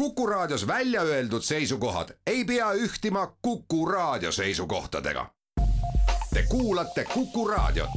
Kuku Raadios välja öeldud seisukohad ei pea ühtima Kuku Raadio seisukohtadega. Te kuulate Kuku Raadiot.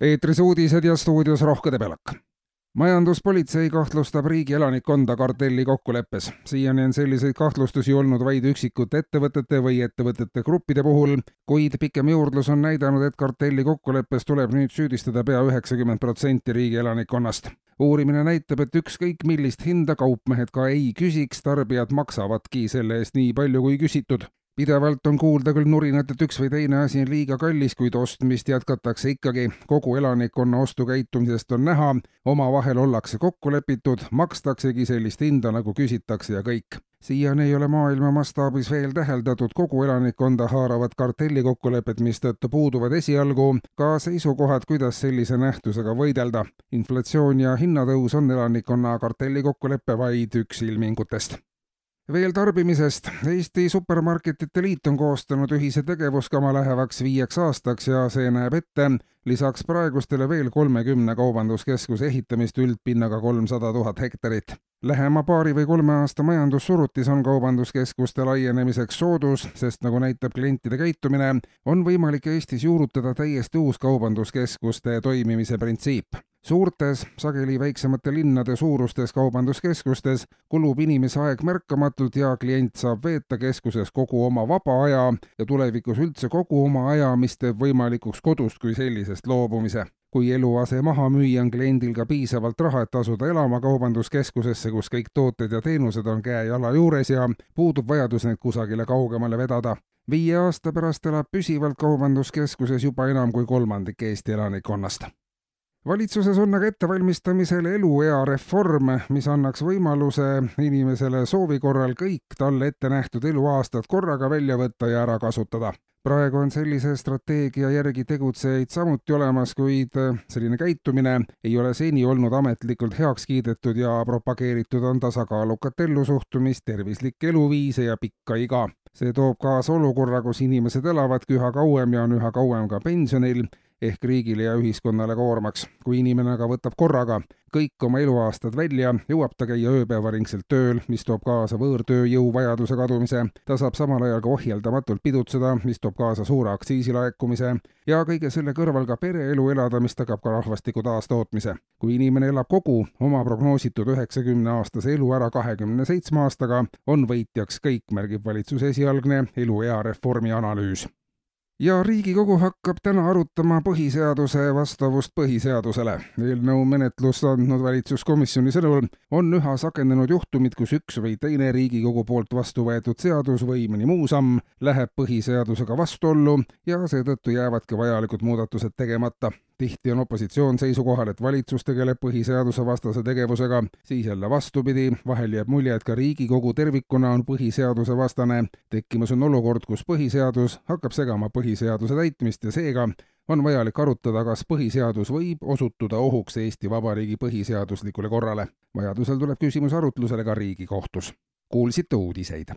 eetris uudised ja stuudios Rohke Debelak majanduspolitsei kahtlustab riigi elanikkonda kartelli kokkuleppes. siiani on selliseid kahtlustusi olnud vaid üksikute ettevõtete või ettevõtete gruppide puhul, kuid pikem juurdlus on näidanud, et kartelli kokkuleppes tuleb nüüd süüdistada pea üheksakümmend protsenti riigi elanikkonnast. uurimine näitab, et ükskõik millist hinda kaupmehed ka ei küsiks, tarbijad maksavadki selle eest nii palju, kui küsitud pidevalt on kuulda küll nurinat, et üks või teine asi on liiga kallis, kuid ostmist jätkatakse ikkagi. kogu elanikkonna ostukäitumisest on näha, omavahel ollakse kokku lepitud, makstaksegi sellist hinda, nagu küsitakse ja kõik. siiani ei ole maailma mastaabis veel täheldatud kogu elanikkonda haaravat kartellikokkulepet, mistõttu puuduvad esialgu ka seisukohad, kuidas sellise nähtusega võidelda. inflatsioon ja hinnatõus on elanikkonna kartellikokkulepe vaid üks ilmingutest veel tarbimisest. Eesti Supermarketite Liit on koostanud ühise tegevuskava lähevaks viieks aastaks ja see näeb ette lisaks praegustele veel kolmekümne kaubanduskeskuse ehitamist üldpinnaga kolmsada tuhat hektarit. Lähema paari või kolme aasta majandussurutis on kaubanduskeskuste laienemiseks soodus, sest nagu näitab klientide käitumine, on võimalik Eestis juurutada täiesti uus kaubanduskeskuste toimimise printsiip suurtes, sageli väiksemate linnade suurustes kaubanduskeskustes kulub inimese aeg märkamatult ja klient saab veeta keskuses kogu oma vaba aja ja tulevikus üldse kogu oma aja, mis teeb võimalikuks kodust kui sellisest loobumise kui eluase maha müüa, on kliendil ka piisavalt raha, et asuda elama kaubanduskeskusesse, kus kõik tooted ja teenused on käe-jala juures ja puudub vajadus neid kusagile kaugemale vedada. viie aasta pärast elab püsivalt kaubanduskeskuses juba enam kui kolmandik Eesti elanikkonnast valitsuses on aga ettevalmistamisel eluea reform, mis annaks võimaluse inimesele soovi korral kõik talle ette nähtud eluaastad korraga välja võtta ja ära kasutada. praegu on sellise strateegia järgi tegutsejaid samuti olemas, kuid selline käitumine ei ole seni olnud ametlikult heaks kiidetud ja propageeritud on tasakaalukat ellusuhtumist, tervislikke eluviise ja pikka iga. see toob kaasa olukorra, kus inimesed elavadki üha kauem ja on üha kauem ka pensionil ehk riigile ja ühiskonnale koormaks. kui inimene aga võtab korraga kõik oma eluaastad välja, jõuab ta käia ööpäevaringselt tööl, mis toob kaasa võõrtööjõu vajaduse kadumise, ta saab samal ajal ka ohjeldamatult pidutseda, mis toob kaasa suure aktsiisilaekumise ja kõige selle kõrval ka pereelu elada, mis tagab ka rahvastiku taastootmise. kui inimene elab kogu oma prognoositud üheksakümne aastase elu ära kahekümne seitsme aastaga, on võitjaks kõik, märgib valitsuse esialgne eluea reformi analüüs ja Riigikogu hakkab täna arutama põhiseaduse vastavust põhiseadusele. eelnõu menetlust andnud valitsuskomisjoni sõnul on üha sagenenud juhtumid, kus üks või teine Riigikogu poolt vastu võetud seadus või mõni muu samm läheb põhiseadusega vastuollu ja seetõttu jäävadki vajalikud muudatused tegemata tihti on opositsioon seisukohal, et valitsus tegeleb põhiseadusevastase tegevusega, siis jälle vastupidi, vahel jääb mulje, et ka Riigikogu tervikuna on põhiseadusevastane. tekkimas on olukord, kus põhiseadus hakkab segama põhiseaduse täitmist ja seega on vajalik arutada, kas põhiseadus võib osutuda ohuks Eesti Vabariigi põhiseaduslikule korrale. vajadusel tuleb küsimus arutlusele ka Riigikohtus. kuulsite uudiseid